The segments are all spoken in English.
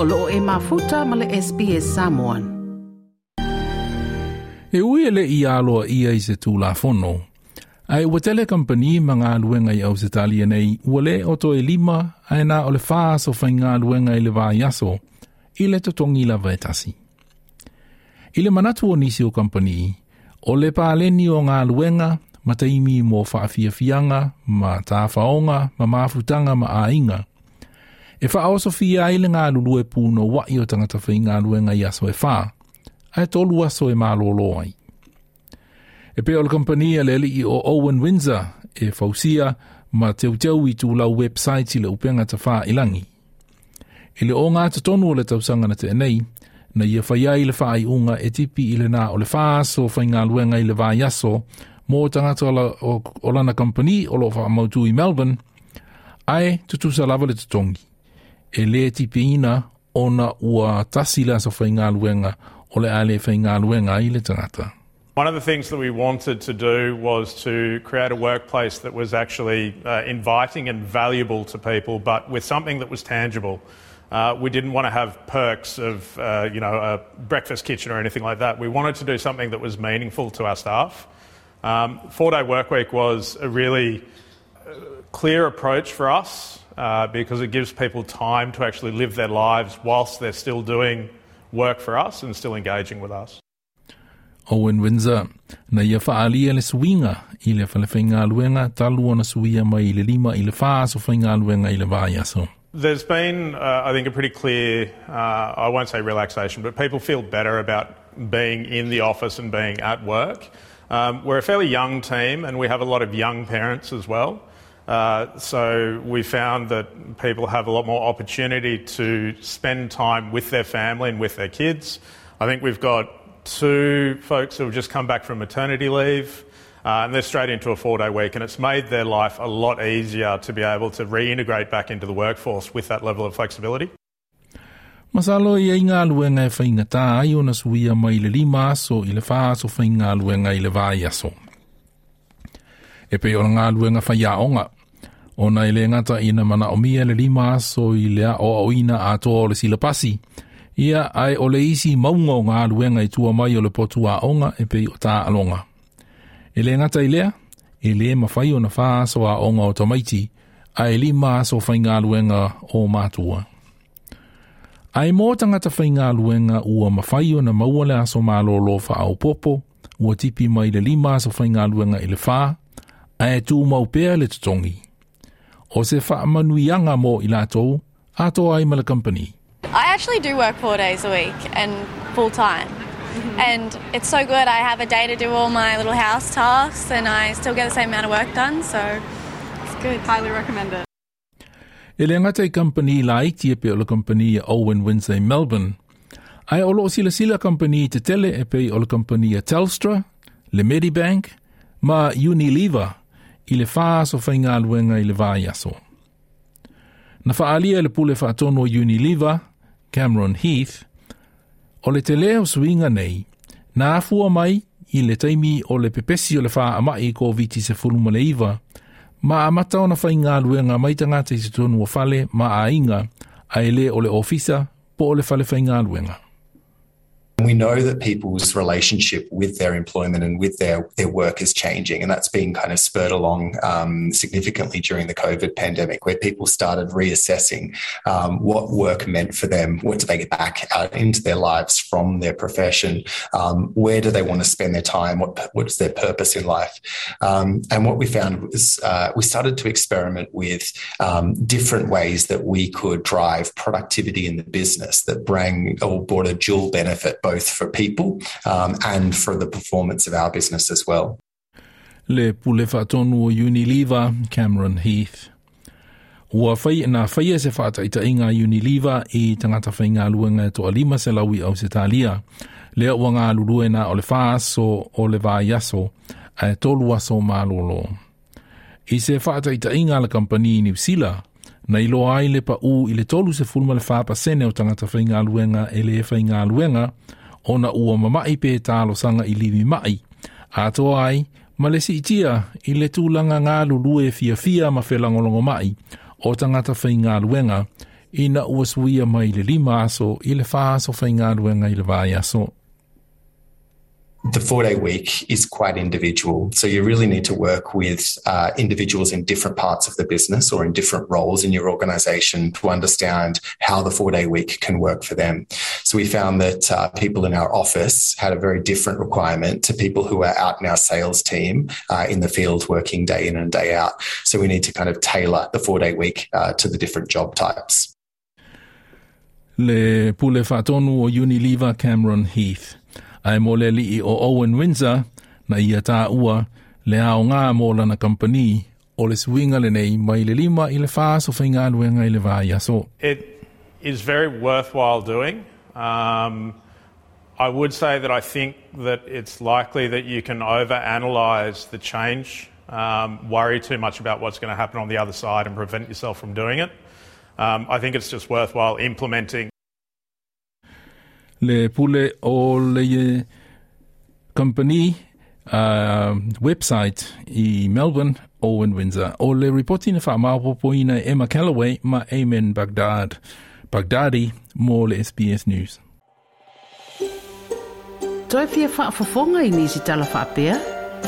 o loo e mafuta ma le SBS Samoan. E ui ele i aloa ia i se tū la fono. Ai ua tele company ma ngā luenga i au se talia nei, ua le o to e lima, ai nā o le whaa so whai ngā luenga i le vā yaso, i le to tongi la vaetasi. I le manatu o nisi o company, o le pāleni o ngā luenga, ma taimi mo whaafia fianga, ma tāwhaonga, ma mafutanga ma ainga, E wha aoso fi ai le ngā lulu e pūno wa i o tangata whi ngā luenga i aso e wha. Ai tolu aso e mālolo ai. E pe o le kompania le li o Owen Windsor e fausia ma teu teu i tū lau website i le upenga ta wha ilangi. E le o ngā ta tonu o le tausanga na te enei, na ia whai ai le wha i unga e tipi i le nā o le wha aso whai ngā luenga i le vā yaso mō tangata o, la, o, o lana company o lo wha mautu i Melbourne, ai tutusa lava le tutongi e le ona ua o le ale i le tangata. One of the things that we wanted to do was to create a workplace that was actually uh, inviting and valuable to people, but with something that was tangible. Uh, we didn't want to have perks of, uh, you know, a breakfast kitchen or anything like that. We wanted to do something that was meaningful to our staff. Um, four day work week was a really uh, clear approach for us uh, because it gives people time to actually live their lives whilst they're still doing work for us and still engaging with us. Owen Windsor, na ia whaalia le suinga i le whalewhainga luenga talu ona suia mai le lima i le whaa so whainga luenga i le vāiaso. There's been, uh, I think, a pretty clear, uh, I won't say relaxation, but people feel better about being in the office and being at work. Um, we're a fairly young team and we have a lot of young parents as well. Uh, so we found that people have a lot more opportunity to spend time with their family and with their kids. I think we've got two folks who have just come back from maternity leave. Uh, and they're straight into a four day week, and it's made their life a lot easier to be able to reintegrate back into the workforce with that level of flexibility. Masalo ia inga luenga e whainga tā ai o na suia mai le lima aso i le wha whainga luenga i le vai aso. E ngā luenga Ona o na ngata ina mana o mia le lima so i lea o au ina a toa o le silapasi. Ia ai o le isi maunga o ngā luenga i tua mai o le potu a onga e pei o tā alonga. E le ngata i lea, e le mawhai o na wha aso a onga o tomaiti, a e lima so whai ngā luenga o mātua. Ai mō tangata whai ngā luenga ua mawhai o na maua le aso mālolo wha au popo, ua tipi mai le lima so whai ngā luenga i le wha, a e tū maupea le tutongi o se whaamanuianga mō i lātou, ato ai mala company. I actually do work four days a week and full time. Mm-hmm. And it's so good. I have a day to do all my little house tasks and I still get the same amount of work done, so it's good. Highly recommend it. E le ngata i company la iti e pe o le company Owen Wednesday Melbourne. Ai o lo sila sila company te tele e pe o le company Telstra, le Medibank, ma Unilever – i le wha so whainga luenga i le vai aso. Na whaalia le pule whaatono Unilever, Cameron Heath, o le te leo suinga nei, na afua mai i le taimi o le pepesi o le wha amai ko viti se fuluma le iwa, ma amata ona na whainga luenga mai tangata i se tonu o fale ma a inga, a ele o le ofisa po o le fale whainga luenga. We know that people's relationship with their employment and with their, their work is changing, and that's been kind of spurred along um, significantly during the COVID pandemic, where people started reassessing um, what work meant for them. What do they get back out into their lives from their profession? Um, where do they want to spend their time? What what's their purpose in life? Um, and what we found was uh, we started to experiment with um, different ways that we could drive productivity in the business that bring or brought a dual benefit both for people um, and for the performance of our business as well. Le pule whaatonu o Unilever, Cameron Heath. Ua whai na whaia se whaata i inga Unilever i tangata whai ngā luenga to alima se lawi au se talia. Lea ua ngā lurue na o le whaaso o le vāi aso a e tolu aso mālolo. I se whaata i inga le kampani i New na ilo ai le pa u i le tolu se fulma le whaapa sene o tangata whai ngā luenga e le whai ngā luenga, ona ua mamai pe talo sanga i liwi mai. A ai, ma le si itia i le tūlanga ngā lulue fia fia ma whelangolongo mai o tangata whai ngā luenga ina ua suia mai le lima aso i le wha aso whainga luenga i le vai aso. The four day week is quite individual. So you really need to work with uh, individuals in different parts of the business or in different roles in your organization to understand how the four day week can work for them. So we found that uh, people in our office had a very different requirement to people who are out in our sales team uh, in the field working day in and day out. So we need to kind of tailor the four day week uh, to the different job types. Le pule fatonu o Unilever Cameron Heath. Mo le Owen Windsor na ia tā ua le ao ngā o le le nei mai le lima i le whainga i le vāi aso. It is very worthwhile doing. Um, I would say that I think that it's likely that you can overanalyze the change, um, worry too much about what's going to happen on the other side and prevent yourself from doing it. Um, I think it's just worthwhile implementing le pule o le company uh, website i Melbourne, Owen Windsor. O le reporting na wha Emma Calloway ma Amen Baghdad. Baghdadi mo le SBS News. Toi fia whaafafonga i nisi tala whaapea?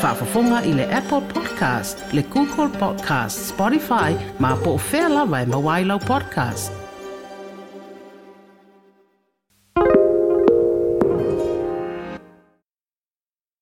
Whaafafonga i le Apple Podcast, le Google Podcast, Spotify, ma po o whea lawa e mawailau podcast.